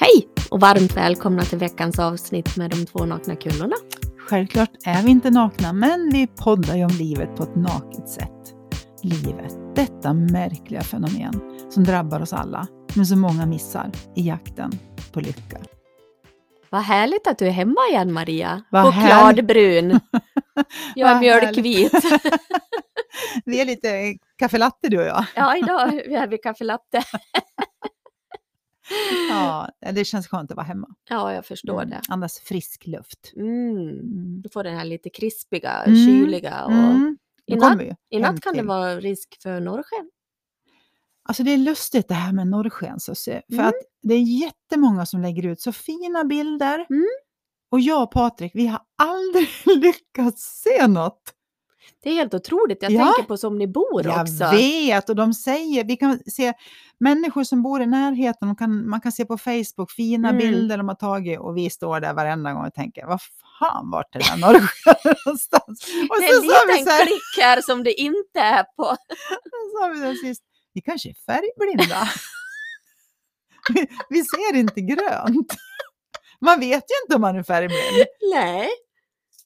Hej och varmt välkomna till veckans avsnitt med de två nakna kullorna. Självklart är vi inte nakna, men vi poddar ju om livet på ett naket sätt. Livet, detta märkliga fenomen som drabbar oss alla, men som många missar i jakten på lycka. Vad härligt att du är hemma igen Maria. Chokladbrun. Jag är mjölkvit. Vi är lite kaffelatte du och jag. Ja, idag är vi kaffe latte. Ja, det känns skönt att vara hemma. Ja, jag förstår Mm, det. Andas frisk luft. Mm. Mm. Du får den här lite krispiga, Mm. kyliga och Mm. i natt, i kan det vara risk för norrsken. Alltså det är lustigt det här med norrsken. Så se, för Mm. att det är jättemånga som lägger ut så fina bilder. Mm. Och jag och Patrik, vi har aldrig lyckats se något. Det är helt otroligt. Jag Ja. tänker på som ni bor Jag också. vet och de säger, vi kan se människor som bor i närheten, kan, man kan se på Facebook fina Mm. bilder de har tagit och vi står där varenda gång och tänker, vad fan vart är den någonstans? Och Det är så en liten här, klick här som det inte är på. så sa vi där sist, vi kanske är färgblinda. vi, vi ser inte grönt. Man vet ju inte om man är färgblind, Nej,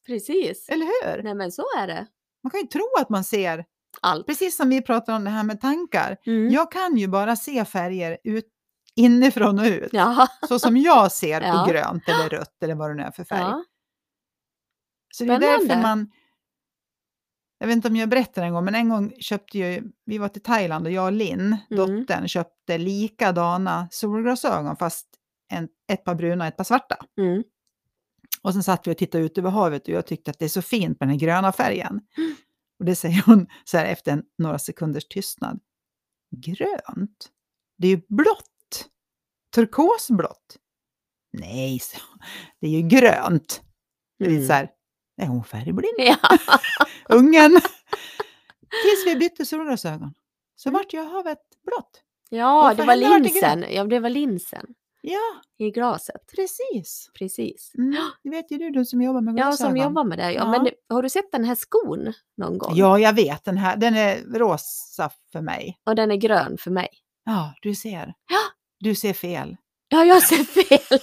precis. eller hur? Nej men så är det. Man kan ju tro att man ser, Allt. precis som vi pratar om det här med tankar. Mm. Jag kan ju bara se färger ut, inifrån och ut. Ja. Så som jag ser på Ja. grönt eller rött eller vad det nu är för färg. ja. Så det är därför man... Jag vet inte om jag berättade en gång, men en gång köpte jag, vi var till Thailand och jag och Linn, Mm. dottern, köpte likadana solglasögon fast en, ett par bruna och ett par svarta. Mm. Och sen satt vi och tittade ut över havet och jag tyckte att det är så fint med den gröna färgen. Mm. Och det säger hon så här efter en, några sekunders tystnad. Grönt? Det är ju blått. Turkosblått. Nej, så, det är ju grönt. Det är Mm. så här, är hon färgblind? Ja. Ungen. Tills vi bytte solglasögon. Så Mm. vart ju havet blått. ja, det var det linsen. Ja, det var linsen Ja, i glaset. precis. Precis. Mm, det vet ju du, du som jobbar med Ja, glasögon. som jobbar med det. Ja, Ja. Men har du sett den här skon någon gång? Ja, jag vet den här. Den är rosa för mig. Och den är grön för mig. Ja, du ser. Ja. Du ser fel. Ja, jag ser fel.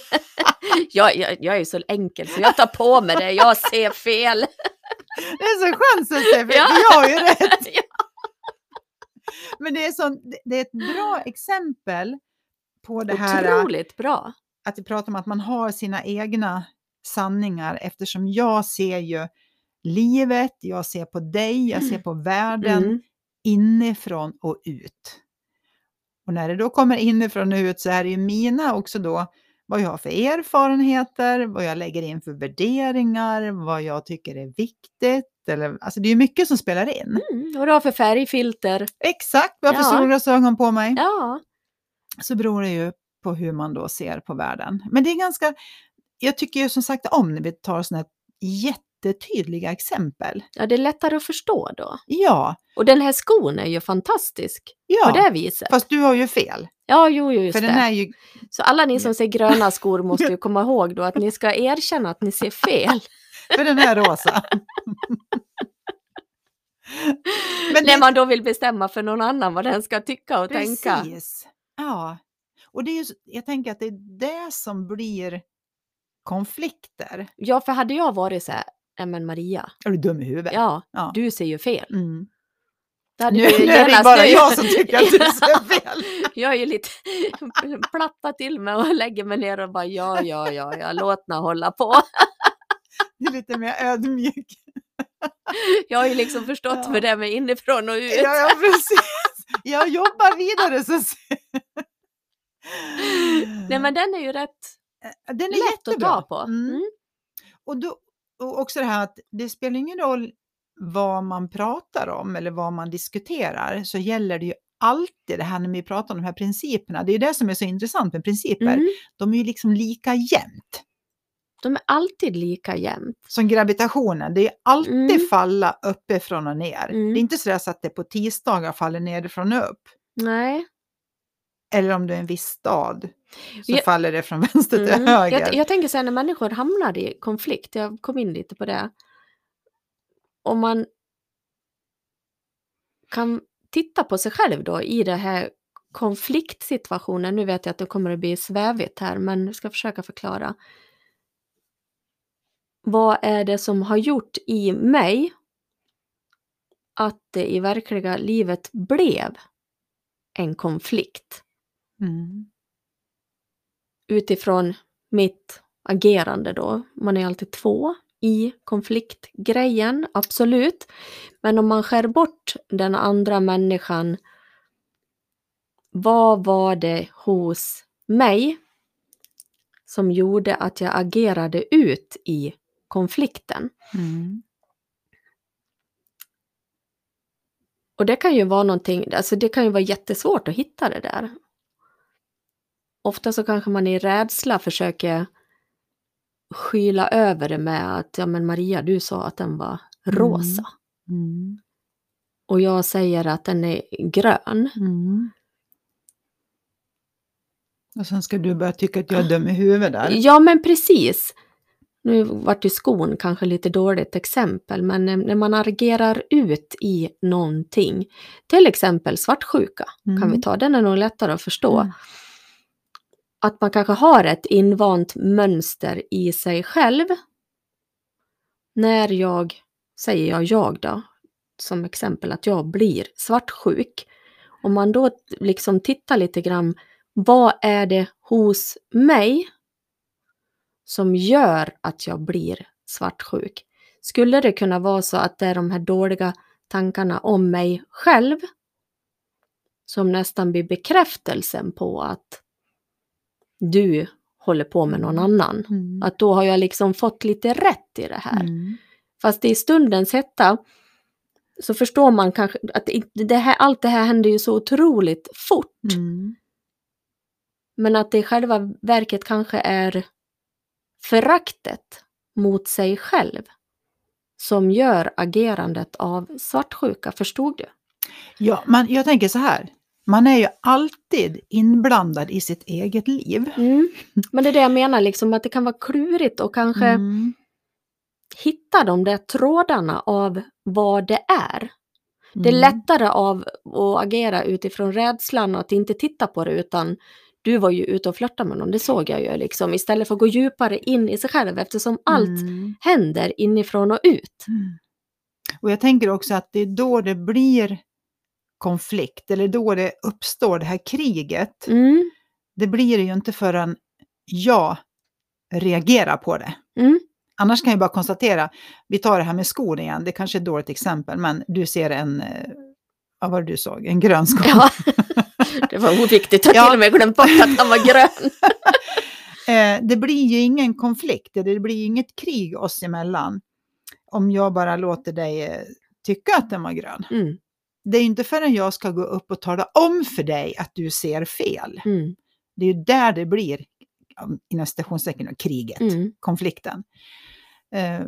jag, jag, jag är så enkel så jag tar på mig det. Jag ser fel. Det är så skönt att se fel, Ja. jag har ju rätt. Ja. Men det är, sån, det är ett bra exempel på det här äh, Otroligt bra. att vi pratar om att man har sina egna sanningar eftersom jag ser ju livet, jag ser på dig, jag ser på världen Mm. inifrån och ut. Och när det då kommer inifrån och ut så är det ju mina också då vad jag har för erfarenheter, vad jag lägger in för värderingar, vad jag tycker är viktigt. Eller, alltså det är ju mycket som spelar in. Mm. Vad du har för färgfilter. Exakt vad jag har för Ja. solglasögon på mig. Ja. Så beror det ju på hur man då ser på världen. Men det är ganska, jag tycker ju som sagt om när vi tar sådana här jättetydliga exempel. ja, det är lättare att förstå då. Ja, Och den här skon är ju fantastisk på ja. det viset. Fast du har ju fel. Ja, jo, jo, just För det. den är ju Så alla ni som ser gröna skor måste ju komma ihåg då att ni ska erkänna att ni ser fel. För den är rosa. Men När det- man då vill bestämma för någon annan vad den ska tycka och tänka. Ja. Och det är ju, jag tänker att det är det som blir konflikter. Ja, för hade jag varit så här, "Nej, men Maria, Är du dum i huvudet? ja, Ja. du ser ju fel. Mm. Nu, nu är det bara nu- jag som tycker att du ser fel. Jag är ju lite platta till mig och lägger mig ner och bara ja, ja, ja, ja, låt henne hålla på. Du är lite mer ödmjuk. Jag har ju liksom förstått Ja. för det med inifrån och ut. Ja, ja, precis. Jag jobbar vidare så Nej, men den är ju rätt Den är lätt att jättebra. ta på. Mm. Mm. Och, då, och också det här att det spelar ingen roll vad man pratar om eller vad man diskuterar så gäller det ju alltid det här när vi pratar om de här principerna. Det är det som är så intressant med principer. Mm. De är ju liksom lika jämnt De är alltid lika jämnt. som gravitationen. Det är alltid Mm. falla uppifrån och ner. Mm. Det är inte så, att det på tisdagar faller nerifrån och upp. Nej. Eller om det är en viss stad så Jag- faller det från vänster till Mm. höger. Jag, jag tänker så här när människor hamnar i konflikt, jag kom in lite på det. Om man kan titta på sig själv då i det här konfliktsituationer, nu vet jag att det kommer att bli svävigt här, men jag ska försöka förklara. Vad är det som har gjort i mig att det i verkliga livet blev en konflikt Mm. utifrån mitt agerande då. Man är alltid två i konfliktgrejen, absolut. Men om man skär bort den andra människan, vad var det hos mig som gjorde att jag agerade ut i konflikten? Mm. Och det kan ju vara någonting, alltså det kan ju vara jättesvårt att hitta det där. Ofta så kanske man i rädsla försöker skyla över det med att ja men Maria du sa att den var rosa Mm. och jag säger att den är grön. Mm. Och sen ska du börja tycka att jag är dum i huvudet där. Ja men precis. Nu vart ju skon kanske lite dåligt exempel men när- man agerar ut i någonting, till exempel svartsjuka kan Mm. vi ta, den är nog lättare att förstå. Mm. att man kanske har ett invant mönster i sig själv. När jag, säger jag jag då, som exempel att jag blir svartsjuk. Om man då liksom tittar lite grann, vad är det hos mig som gör att jag blir svartsjuk? Skulle det kunna vara så att det är de här dåliga tankarna om mig själv som nästan blir bekräftelsen på att du håller på med någon annan. Mm. Att då har jag liksom fått lite rätt i det här. Mm. Fast i stundens hetta så förstår man kanske att det, det här, allt det här händer ju så otroligt fort. Mm. Men att det i själva verket kanske är föraktet mot sig själv som gör agerandet av svartsjuka. Förstod du? Ja, man, jag tänker så här. Man är ju alltid inblandad i sitt eget liv. Men det är det jag menar, liksom, att det kan vara klurigt och kanske Mm. hitta de där trådarna av vad det är. Det är Mm. lättare av att agera utifrån rädslan och att inte titta på det utan du var ju ute och flörtade med någon, det såg jag ju liksom. Istället för att gå djupare in i sig själv eftersom allt Mm. händer inifrån och ut. Mm. Och jag tänker också att det är då det blir konflikt, eller då det uppstår det här kriget. Mm, Det blir det ju inte förrän jag reagerar på det. mm, Annars kan jag bara konstatera, vi tar det här med skon igen, det kanske är ett dåligt exempel, men du ser en, eh, vad var det du såg, en grön sko. ja. Det var oviktigt, jag har Ja. till och med glömt bort att han var grön. Eh, det blir ju ingen konflikt, det blir ju inget krig oss emellan. Om jag bara låter dig eh, tycka att den var grön. Mm, Det är inte förrän jag ska gå upp och tala om för dig att du ser fel. mm, Det är ju där det blir, inom citationstecken, kriget, mm, konflikten. Eh,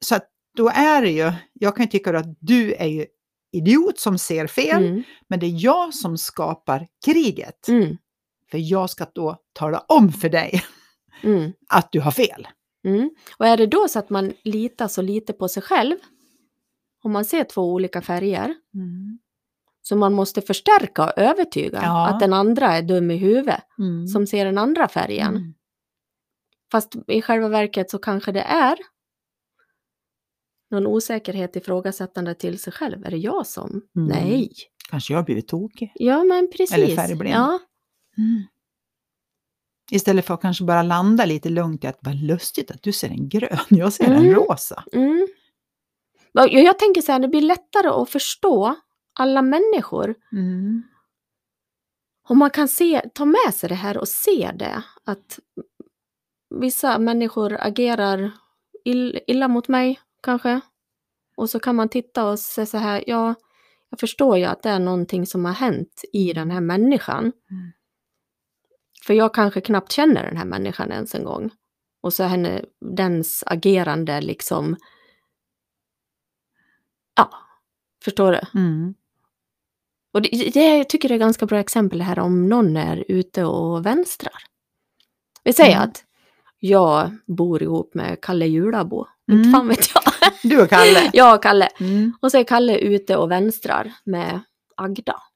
så att då är det ju, jag kan ju tycka att du är ju idiot som ser fel, mm, men det är jag som skapar kriget. mm, För jag ska då tala om för dig mm. att du har fel. Mm. Och är det då så att man litar så lite på sig själv, om man ser två olika färger, så man måste förstärka och övertyga Ja. att den andra är dum i huvudet Mm. som ser den andra färgen. Mm. Fast i själva verket så kanske det är någon osäkerhet ifrågasättande till sig själv. Är det jag som? Mm. Nej. Kanske jag har blivit tokig. Ja, men precis. Eller färgblind. Ja. Istället för att kanske bara landa lite lugnt i att vad lustigt att du ser en grön, jag ser en Mm. rosa. Mm. Ja, Jag tänker så här, det blir lättare att förstå alla människor Mm. Om man kan se, ta med sig det här och se det, att vissa människor agerar ill, illa mot mig kanske. Och så kan man titta och säga så här, ja, jag förstår ju att det är någonting som har hänt i den här människan. Mm. För jag kanske knappt känner den här människan ens en gång. Och så henne, dens agerande liksom, ja, förstår du? Mm. Och det, det, jag tycker det är ganska bra exempel här om någon är ute och vänstrar. Vi säger Mm. att jag bor ihop med Kalle Julabo. Inte Mm. fan vet jag. Du och Kalle. jag och Kalle. Mm. Och så är Kalle ute och vänstrar med Agda.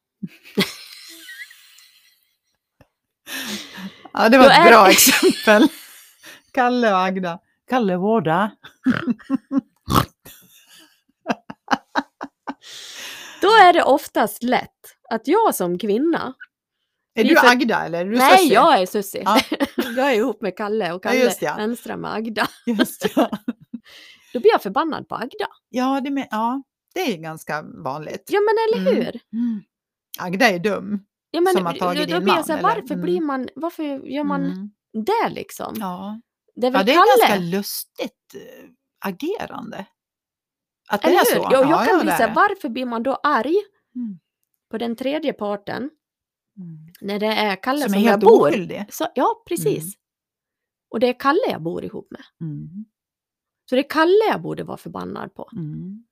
Ja, det var Då ett är- bra exempel. Kalle och Agda. Kalle Vårda. Då är det oftast lätt att jag som kvinna, Är du för- Agda eller är du nej Sussie? jag är Susie, Ja. jag är ihop med Kalle och Ja, Kalle just ja. vänstra med Agda. Just ja. Då blir jag förbannad på Agda. Ja, det, med, ja, det är ganska vanligt. Ja men eller Mm. hur? Mm. Agda är dum. Ja, men, Som har tagit då, då din blir jag man, så här, eller? varför Mm. blir man, varför gör man Mm. det liksom? Ja. Det är ja, väl det är Kalle? ganska lustigt eh, agerande. Att det Eller är så? Ja, jag ja, kan ja, bli så är här, varför blir man då arg Mm. på den tredje parten Mm. när det är Kalle Som som, är jag helt bor? oskyldig. Så, ja, precis. Mm. Och det är Kalle jag bor ihop med. Mm. Så det är Kalle jag borde vara förbannad på. Mm.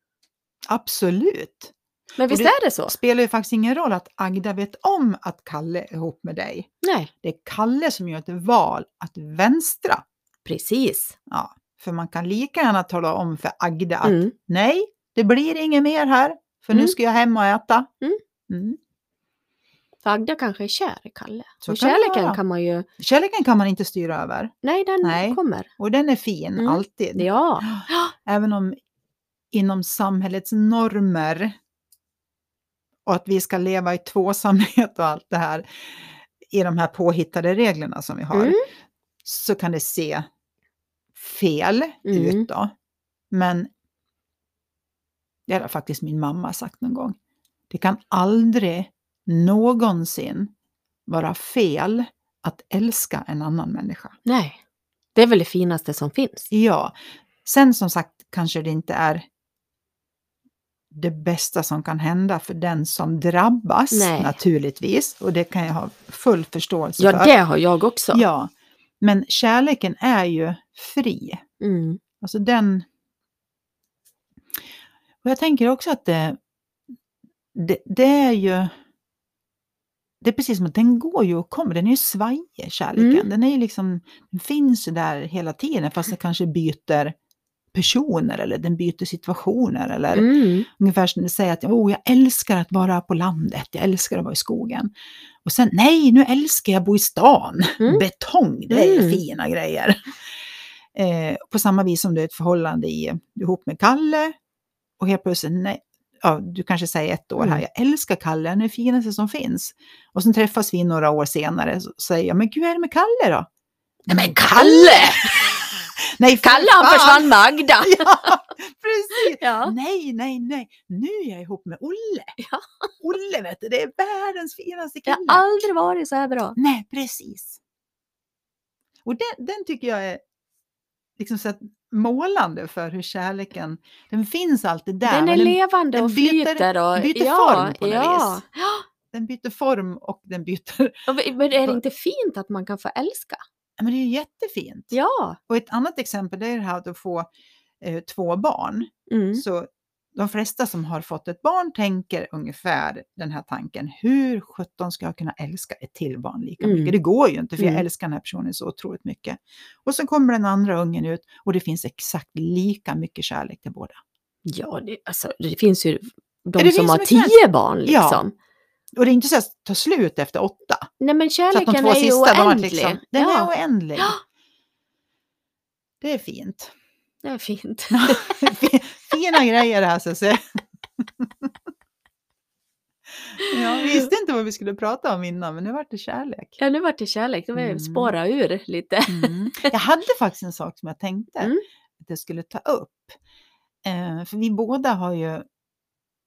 Absolut. Men visst det- är det så? Det spelar ju faktiskt ingen roll att Agda vet om att Kalle är ihop med dig. Nej, Det är Kalle som gör ett val att vänstra. precis. Ja, för man kan lika gärna tala om för Agda att Mm. nej, det blir inget mer här, för nu Mm. ska jag hem och äta. Mm. För Agda kanske är kär i Kalle. Så kan kärleken vara. kan man ju... Kärleken kan man inte styra över Nej, den Nej. kommer. och den är fin, Mm. alltid. Ja. Även om inom samhällets normer och att vi ska leva i tvåsamhet och allt det här i de här påhittade reglerna som vi har, Mm. så kan det se fel Mm. ut då. Men det har faktiskt min mamma sagt någon gång. Det kan aldrig någonsin vara fel att älska en annan människa. Nej. Det är väl det finaste som finns. Ja, sen som sagt kanske det inte är det bästa som kan hända för den som drabbas Nej. naturligtvis. Och det kan jag ha full förståelse Ja, för. det har jag också. Ja, men kärleken är ju fri. Mm. Alltså den... Och jag tänker också att det, det, det är ju... Det är precis som att den går ju och kommer, den är ju svajig, kärleken. Mm. Den är ju liksom, den finns ju där hela tiden fast den kanske byter personer eller den byter situationer eller Mm. ungefär som du säger att oh, jag älskar att vara på landet, jag älskar att vara i skogen. Och sen nej, nu älskar jag att bo i stan. Mm. Betong, det är Mm. fina grejer. Eh, på samma vis som du är ett förhållande i, ihop med Kalle och helt plötsligt, nej, ja, du kanske säger ett år här, Mm. jag älskar Kalle, han är det finaste som finns. Och sen träffas vi några år senare och säger jag, men gud, är det med Kalle då? Nej men Kalle! nej, Kalle han försvann med Agda. Ja, precis! Ja. Nej, nej, nej, nu är jag ihop med Olle. Ja. Olle vet du, det är världens finaste kille. har aldrig varit så här bra. Nej, precis. Och den, den tycker jag är liksom så att målande för hur kärleken, den finns alltid där. Den är men levande den och byter- flyter. Och, byter ja, form på något ja. vis. den byter form och den byter... Men är det inte fint att man kan få älska? Men det är jättefint. Ja. Och ett annat exempel är det här att få eh, två barn. Mm. Så de flesta som har fått ett barn tänker ungefär den här tanken. Hur sjutton ska jag kunna älska ett till barn lika Mm. mycket? Det går ju inte för jag Mm. älskar den här personen så otroligt mycket. Och så kommer den andra ungen ut och det finns exakt lika mycket kärlek till båda. Ja, det, alltså, det finns ju de det som har tio barn Ja, liksom. Och det är inte så att tar slut efter åtta. Nej men Så att de kärleken två är ju sista, de har oändlig. liksom, den är ja, oändlig. Ja. Det är fint. Det är fint. Fina grejer det här så att säga. Ja, vi visste inte vad vi skulle prata om innan, men nu vart det kärlek. Ja, nu vart det kärlek. Nu vill Mm. jag spåra ur lite. Mm. Jag hade faktiskt en sak som jag tänkte Mm. att jag skulle ta upp. Eh, för vi båda har ju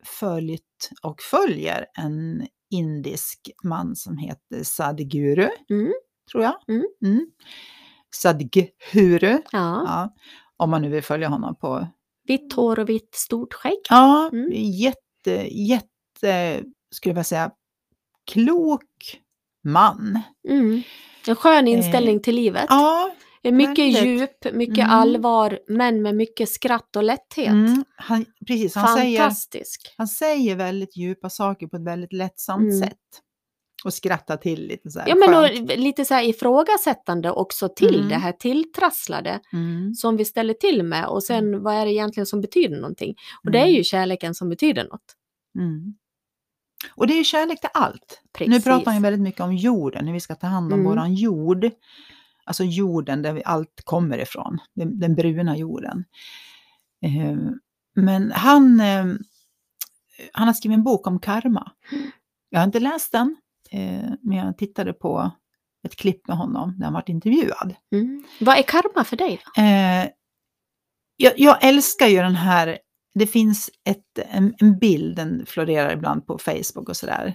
följt och följer en indisk man som heter Sadhguru, Mm. tror jag. Mm. Mm. Sadhguru, Ja. ja, om man nu vill följa honom på... Vitt hår och vitt stort skägg. Ja, Mm. jätte, jätte, skulle jag säga, klok man. Mm. En skön inställning till livet. Ja, mycket väldigt. djup, mycket Mm. allvar, men med mycket skratt och lätthet. mm, han, precis. Han säger, Fantastisk. Han säger väldigt djupa saker på ett väldigt lättsamt Mm. sätt. Och skrattar till lite så här Ja, men och lite så här ifrågasättande också till Mm. det här tilltrasslade Mm. som vi ställer till med och sen vad är det egentligen som betyder någonting? Och det är Mm. ju kärleken som betyder något. Mm. Och det är kärlek till allt. Precis. Nu pratar man väldigt mycket om jorden, hur vi ska ta hand om Mm. våran jord. Alltså jorden där vi allt kommer ifrån, den, den bruna jorden. Eh, men han, eh, han har skrivit en bok om karma. Jag har inte läst den, eh, men jag tittade på ett klipp med honom när han varit intervjuad. Mm. Vad är karma för dig? Eh, jag, jag älskar ju den här, det finns ett, en, en bild, den florerar ibland på Facebook och sådär.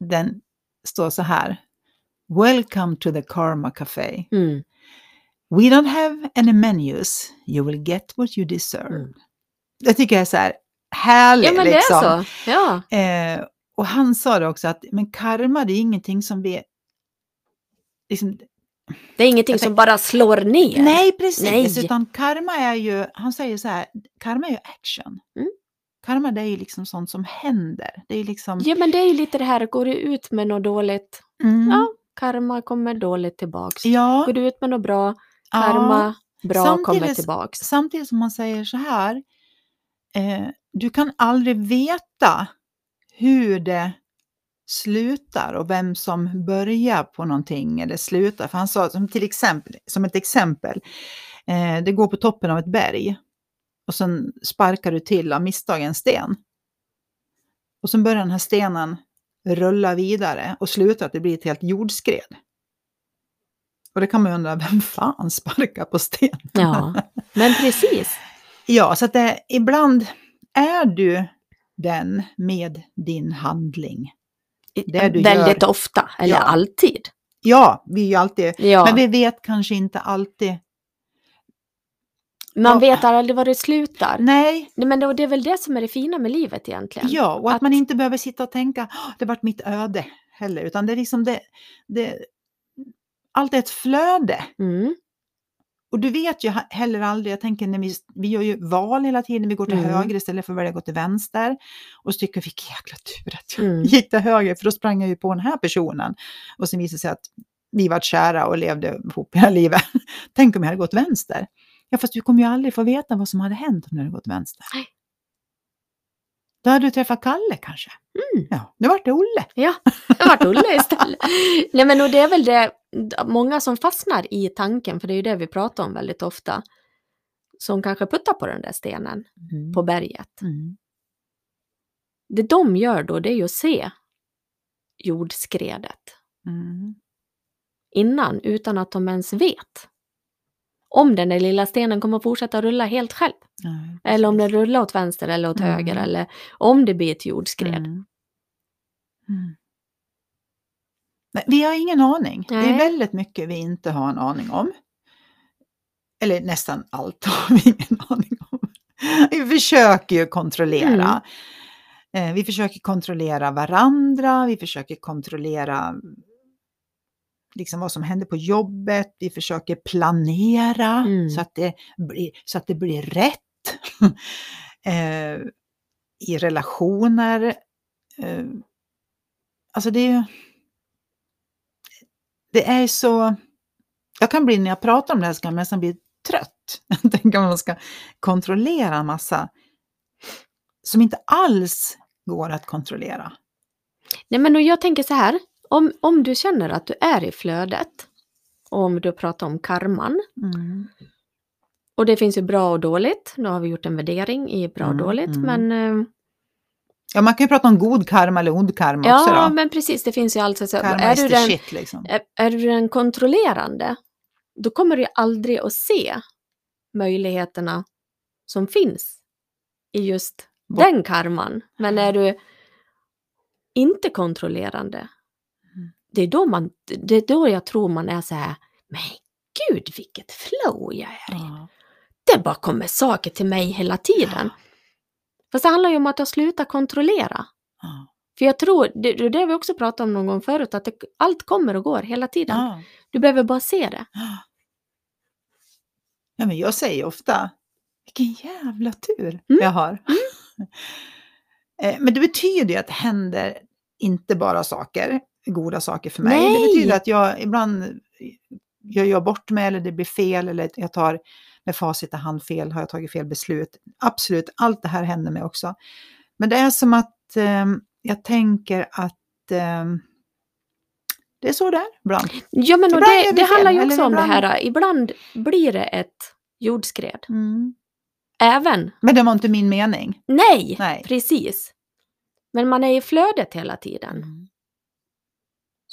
Den står så här. Welcome to the Karma Café. Mm. We don't have any menus. You will get what you deserve. Mm. Det tycker jag är så här härligt. Ja, men det liksom. är så. Ja. Eh, och han sa det också att men karma det är ingenting som vi... Liksom, Det är ingenting Jag som bara slår ner. nej, precis. Nej. Utan karma är ju, han säger så här, karma är ju action. Mm. Karma det är ju liksom sånt som händer. Det är liksom... Ja, men det är ju lite det här, går du ut med något dåligt, Mm, ja, karma kommer dåligt tillbaks. ja, Går du ut med något bra, ja. karma bra Samtidigt- kommer tillbaks. Samtidigt som man säger så här, eh, du kan aldrig veta hur det slutar och vem som börjar på någonting eller slutar. För han sa som, till exempel, som ett exempel, eh, det går på toppen av ett berg och sen sparkar du till av misstag en sten. Och sen börjar den här stenen rulla vidare och slutar att det blir ett helt jordskred. Och det kan man ju undra, vem fan sparkar på sten? Ja, men precis. Ja, så att det, ibland är du den med din handling. Det du Väldigt gör. ofta, eller Ja. alltid. Ja, vi är ju alltid, Ja. men vi vet kanske inte alltid. Man Ja. vet aldrig var det slutar. Nej, Nej, men det, det är väl det som är det fina med livet egentligen. ja, och att, Att- man inte behöver sitta och tänka, "Åh, det vart mitt öde heller, utan det är liksom det, det allt är ett flöde. Mm. Och du vet ju heller aldrig, jag tänker när vi, vi gör ju val hela tiden, vi går till Mm. höger istället för att välja gå till vänster. Och så tycker jag, vilken jäkla tur att jag Mm. gick till höger, för då sprang jag ju på den här personen. Och sen visade det sig att vi var kära och levde ihop hela livet. Tänk om jag hade gått vänster. Ja, fast du kommer ju aldrig få veta vad som hade hänt om du hade gått vänster. Nej. Då hade du träffat Kalle kanske. Mm. Ja, nu vart det Olle. Ja, det vart Olle istället. Nej men och det är väl det, många som fastnar i tanken, för det är ju det vi pratar om väldigt ofta, som kanske puttar på den där stenen på berget. Mm. Det de gör då, det är ju att se jordskredet Mm. innan, utan att de ens vet om den där lilla stenen kommer fortsätta rulla helt själv. Nej, Eller om den rullar åt vänster eller åt Mm. höger, eller om det blir ett jordskred. Mm. Mm. Nej, vi har ingen aning. Det är Nej. väldigt mycket vi inte har en aning om. Eller nästan allt har vi ingen aning om. Vi försöker ju kontrollera. Eh, Vi försöker kontrollera varandra, vi försöker kontrollera liksom vad som händer på jobbet, vi försöker planera Mm. så, att det blir, så att det blir rätt. eh, I relationer. Eh, alltså det är ju- Det är så... Jag kan bli, när jag pratar om det här så kan jag nästan bli trött. Jag tänker att man ska kontrollera en massa som inte alls går att kontrollera. Nej men och jag tänker så här, om, om du känner att du är i flödet, och om du pratar om karman, Mm. och det finns ju bra och dåligt, nu har vi gjort en värdering i bra och Mm, dåligt, mm. men eh, Ja, man kan ju prata om god karma eller ond karma också ja, men precis, det finns ju alltså, så, Karma är, du den, shit liksom. är, är du den kontrollerande, då kommer du ju aldrig att se möjligheterna som finns i just Bort- den karman. Men är du inte kontrollerande. Det är då, man, det är då jag tror man är så här, men gud vilket flow jag är i. Ja. Det bara kommer saker till mig hela tiden. Fast det handlar ju om att jag slutar kontrollera. Ja. För jag tror, det det det vi också pratade om någon gång förut, att det, allt kommer och går hela tiden. Ja. Du behöver bara se det. ja, men jag säger ofta, vilken jävla tur Mm. jag har. Eh, men det betyder ju att det händer inte bara saker, goda saker för mig. Det Nej. betyder att jag ibland gör jag bort mig eller det blir fel eller jag tar med facit i hand fel, har jag tagit fel beslut. Absolut, allt det här händer mig också. Men det är som att eh, jag tänker att ehm, det är så där ibland. Ja, men Ibland gör det, det fel, handlar ju också om det ibland- här. Ibland blir det ett jordskred. Mm. Även, Men det var inte min mening. nej, Nej. precis. Men man är i flödet hela tiden. Mm.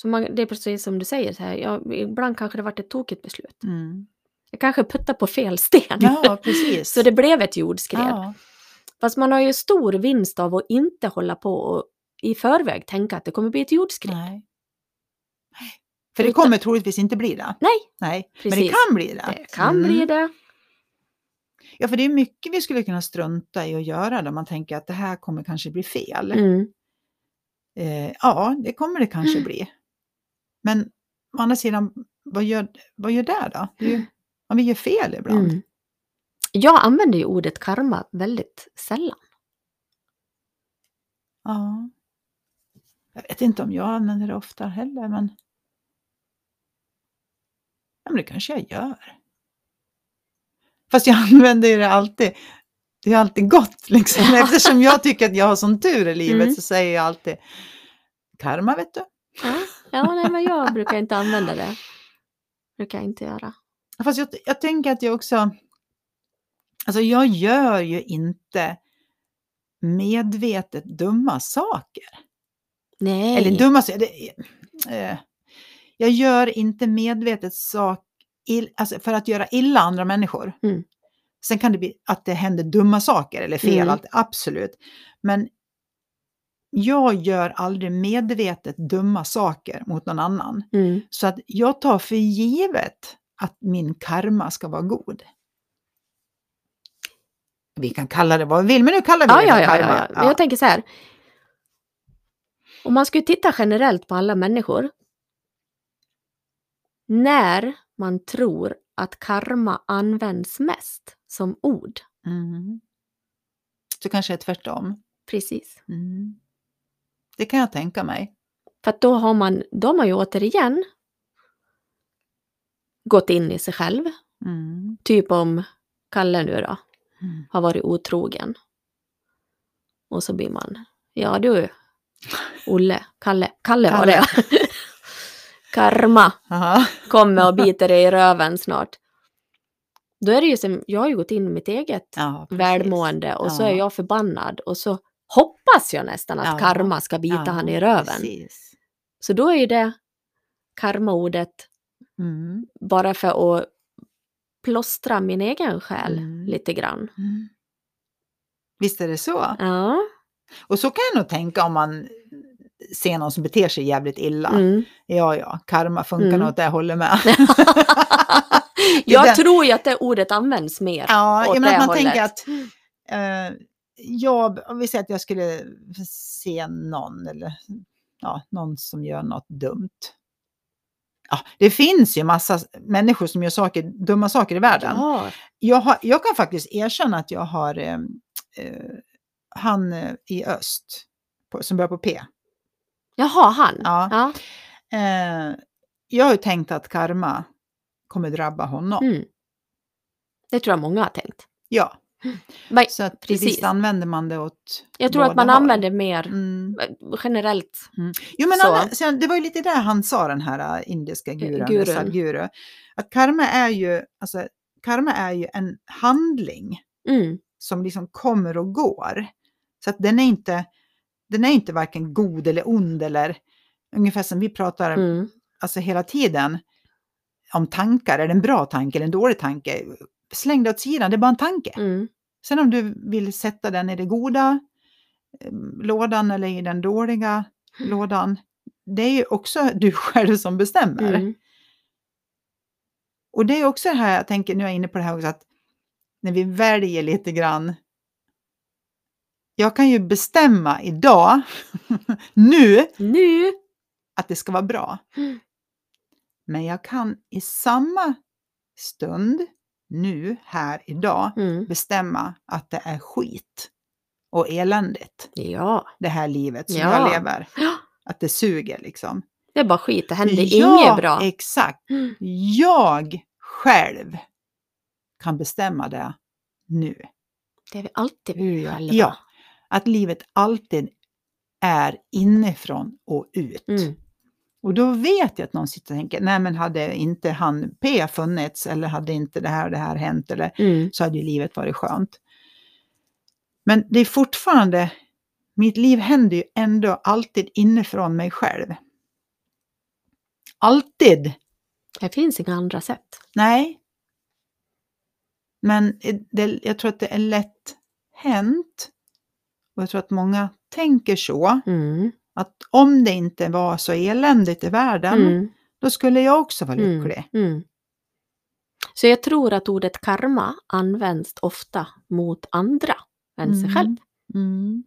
Så man, det är precis som du säger, så här, ja, ibland kanske det varit ett tokigt beslut. Mm. Jag kanske puttar på fel sten. Ja, precis. så det blev ett jordskred. ja. Fast man har ju stor vinst av att inte hålla på och i förväg tänka att det kommer bli ett jordskred. Nej. För det kommer troligtvis inte bli det. Nej, Nej, men det Precis. kan bli det. det kan Mm. bli det. Ja, för det är mycket vi skulle kunna strunta i att göra då man tänker att det här kommer kanske bli fel. Mm. Eh, ja, det kommer det kanske bli. Men å andra sidan, vad gör, vad gör det då? Det ju, vi gör fel ibland. Mm. Jag använder ju ordet karma väldigt sällan. Ja. Jag vet inte om jag använder det ofta heller, men... Ja, men det kanske jag gör. Fast jag använder ju det alltid. Det är alltid gott liksom. Eftersom jag tycker att jag har sån tur i livet Mm. så säger jag alltid karma vet du. Ja, ja nej, men jag brukar inte använda det. brukar jag inte göra. Fast jag, jag tänker att jag också... Alltså jag gör ju inte medvetet dumma saker. Nej. Eller dumma saker. eh, Jag gör inte medvetet sak ill, alltså för att göra illa andra människor. Mm. Sen kan det bli att det händer dumma saker eller fel, Mm. allt, absolut. Men jag gör aldrig medvetet dumma saker mot någon annan. Mm. Så att jag tar för givet att min karma ska vara god. Vi kan kalla det vad vi vill, men nu kallar vi Ja, det ja, för ja, karma. ja, ja. Men jag tänker så här. Om man skulle titta generellt på alla människor. När man tror att karma används mest som ord. Mm. Så kanske det är tvärtom. Precis. Mm. Det kan jag tänka mig. För då har man, då har ju återigen gått in i sig själv. Mm. Typ om Kalle nu då Mm. har varit otrogen. Och så blir man, ja du, Olle, Kalle, Kalle var Kalle. det. Karma Aha. kommer och biter dig i röven snart. Då är det ju som, jag har ju gått in i mitt eget Ja, välmående och så Ja. är jag förbannad och så hoppas jag nästan att Ja. karma ska bita Ja, han i röven. Precis. Så då är ju det karmaordet Mm. bara för att plåstra min egen själ Mm. lite grann. Mm. Visst är det så? Ja. Och så kan jag nog tänka om man ser någon som beter sig jävligt illa. Mm. Ja, ja, karma funkar Mm. nog åt det hållet med. jag den- tror ju att det ordet används mer Ja, åt jag det menar att man hållet. tänker att eh, jag, om vi säger att jag skulle se någon eller ja, någon som gör något dumt. Ja, det finns ju massa människor som gör saker, dumma saker i världen. Ja. Jag, har, jag kan faktiskt erkänna att jag har eh, eh, han eh, i öst på, som börjar på P. Jaha, han. Ja. Ja. Eh, jag har ju tänkt att karma kommer drabba honom. Mm. Det tror jag många har tänkt. Ja, Men så att Precis. visst använder man det åt jag tror att man använder mer Mm. eh, generellt. Jo, men han, sen, det var ju lite det han sa, den här äh, indiska gurun, Gurun. Sadhguru. Att karma är ju, alltså, karma är ju en handling Mm. som liksom kommer och går. Så att den är inte, den är inte varken god eller ond eller ungefär som vi pratar Mm. alltså hela tiden om tankar. Är det en bra tanke eller en dålig tanke? Släng det åt sidan, det är bara en tanke. Mm. Sen om du vill sätta den i det goda eh, lådan eller i den dåliga lådan, det är ju också du själv som bestämmer. Mm. Och det är också det här, jag tänker, nu är jag inne på det här också, att när vi väljer lite grann. Jag kan ju bestämma idag, nu, Nu. att det ska vara bra. Mm. Men jag kan i samma stund, nu, här, idag, Mm. bestämma att det är skit och eländigt, Ja. det här livet som Ja. jag lever. Att det suger liksom. Det är bara skit, det händer Ja, inget bra. exakt. Mm. Jag själv kan bestämma det nu. Det är vi alltid jag, själva. ja, att livet alltid är inifrån och ut. Mm. Och då vet jag att någon sitter och tänker, nej men hade inte han P funnits eller hade inte det här och det här hänt eller Mm. så hade ju livet varit skönt. Men det är fortfarande, mitt liv händer ju ändå alltid inifrån mig själv. Alltid! Det finns inga andra sätt. Nej. Men det, jag tror att det är lätt hänt. Och jag tror att många tänker så. Mm. Att om det inte var så eländigt i världen, Mm. då skulle jag också vara Mm. lycklig. Mm. Så jag tror att ordet karma används ofta mot andra än sig Mm. själv. Mm.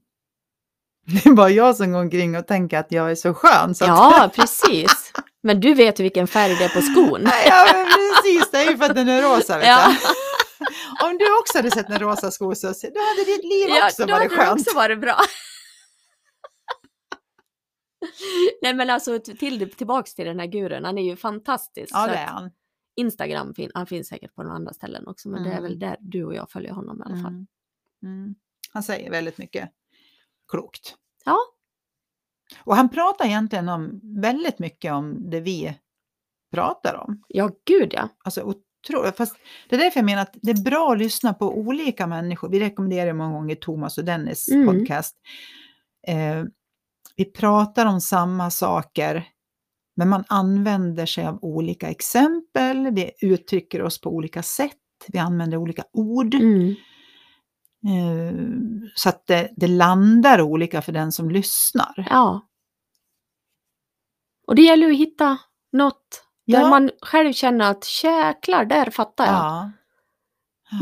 Det är bara jag som går omkring och tänker att jag är så skön. Så att, Ja, precis. Men du vet ju vilken färg det är på skon. ja, precis. Det är ju för att den är rosa. Vet Ja. Om du också hade sett en rosa sko så då hade ditt liv Ja, också då varit hade det skönt. också varit bra. Nej men alltså till, tillbaks till den här gurun, han är ju fantastisk. Ja, det är han. Instagram, han finns säkert på några andra ställen också, men det är Mm. väl där du och jag följer honom i alla fall. Mm. Mm. Han säger väldigt mycket klokt. Ja. Och han pratar egentligen om väldigt mycket om det vi pratar om. Ja, gud ja. Alltså otroligt. Fast det är därför jag menar att det är bra att lyssna på olika människor. Vi rekommenderar många gånger Thomas och Dennis Mm. podcast. Eh, vi pratar om samma saker, men man använder sig av olika exempel. Vi uttrycker oss på olika sätt. Vi använder olika ord. Mm. Eh, så att det, det landar olika för den som lyssnar. Ja. Och det gäller att hitta något där Ja. man själv känner att jäklar, där fattar jag. Ja.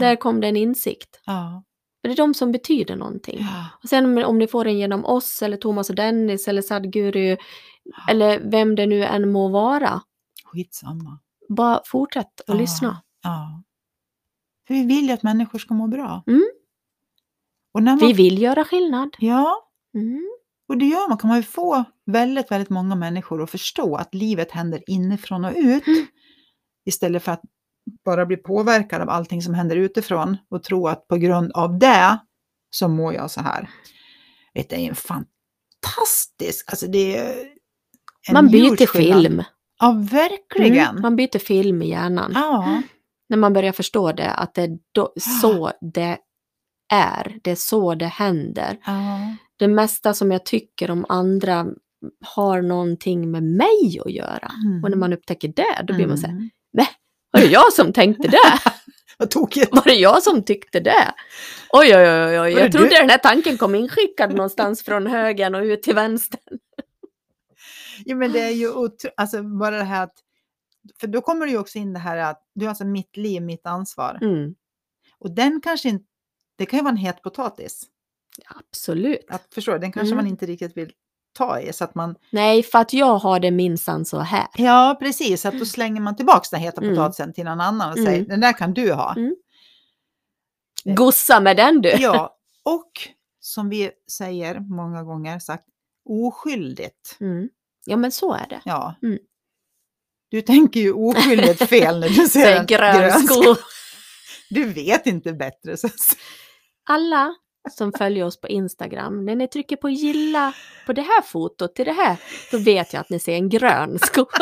Där kom det en insikt. Ja. För det är de som betyder någonting. Ja. Och sen om, om ni får den genom oss eller Thomas och Dennis eller Sadhguru eller vem det nu än må vara. Skitsamma. Bara fortsätt att Ja. lyssna. Ja. För vi vill ju att människor ska må bra. Mm. Och när man, Vi vill göra skillnad. Ja, Mm. och det gör man. Kan man ju få väldigt, väldigt många människor att förstå att livet händer inifrån och ut. Mm. Istället för att bara bli påverkad av allting som händer utifrån och tro att på grund av det så mår jag så här. Det är en fantastisk, alltså det är Man byter film. Ja, verkligen. Mm. Man byter film i hjärnan. Ja, När man börjar förstå det, att det är då, så det är. Det är så det händer. ja. Det mesta som jag tycker om andra har någonting med mig att göra. Mm. Och när man upptäcker det, då blir man så här, Mm. Var det jag som tänkte det? Vad tokigt. Var det jag som tyckte det? Oj, oj, oj, oj. Jag trodde du? den här tanken kom inskickad någonstans från högen och ut till vänster. Ja, men det är ju otro... alltså bara det här att, för då kommer det ju också in det här att du har alltså mitt liv, mitt ansvar. Mm, Och den kanske inte, det kan ju vara en het potatis. absolut. Att förstå, den kanske Mm. man inte riktigt vill ta i så att man, Nej, för att jag har det minsann så här. ja precis, att då slänger man tillbaks den heta Mm. potatisen till någon annan och Mm. säger den där kan du ha. Mm. Gossa med den du! Ja, och som vi säger många gånger sagt, oskyldigt. Mm. Ja, men så är det. Ja. Mm. Du tänker ju oskyldigt fel när du ser en grön sko. Du vet inte bättre. Så. Alla som följer oss på Instagram, när ni trycker på gilla på det här fotot till det här, då vet jag att ni ser en grön sko.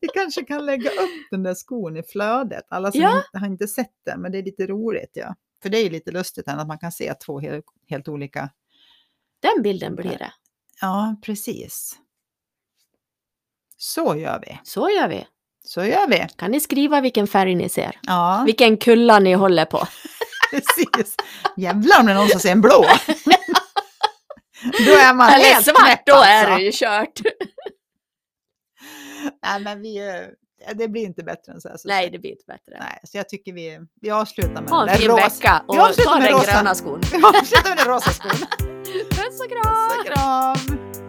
Vi kanske kan lägga upp den där skon i flödet. Alla som Ja. inte, har inte sett den, men det är lite roligt. ja. För det är lite lustigt än att man kan se två helt, helt olika. Den bilden blir det. Ja, precis. Så gör vi. Så gör vi. Så gör vi. Kan ni skriva vilken färg ni ser? Ja, Vilken kulla ni håller på. Precis. Jävlar om det är någon som ser en blå. Då är man Eller helt svart, knäpp då är alltså. det ju kört. Nej, men vi, det blir inte bättre än så här. Så Nej, det blir inte bättre. Nej, så jag tycker vi, vi avslutar med Ha den en där rosa. Vi avslutar ta med den rosa. gröna skon. Vi avslutar med den rosa skon. Puss och kram! Puss och kram!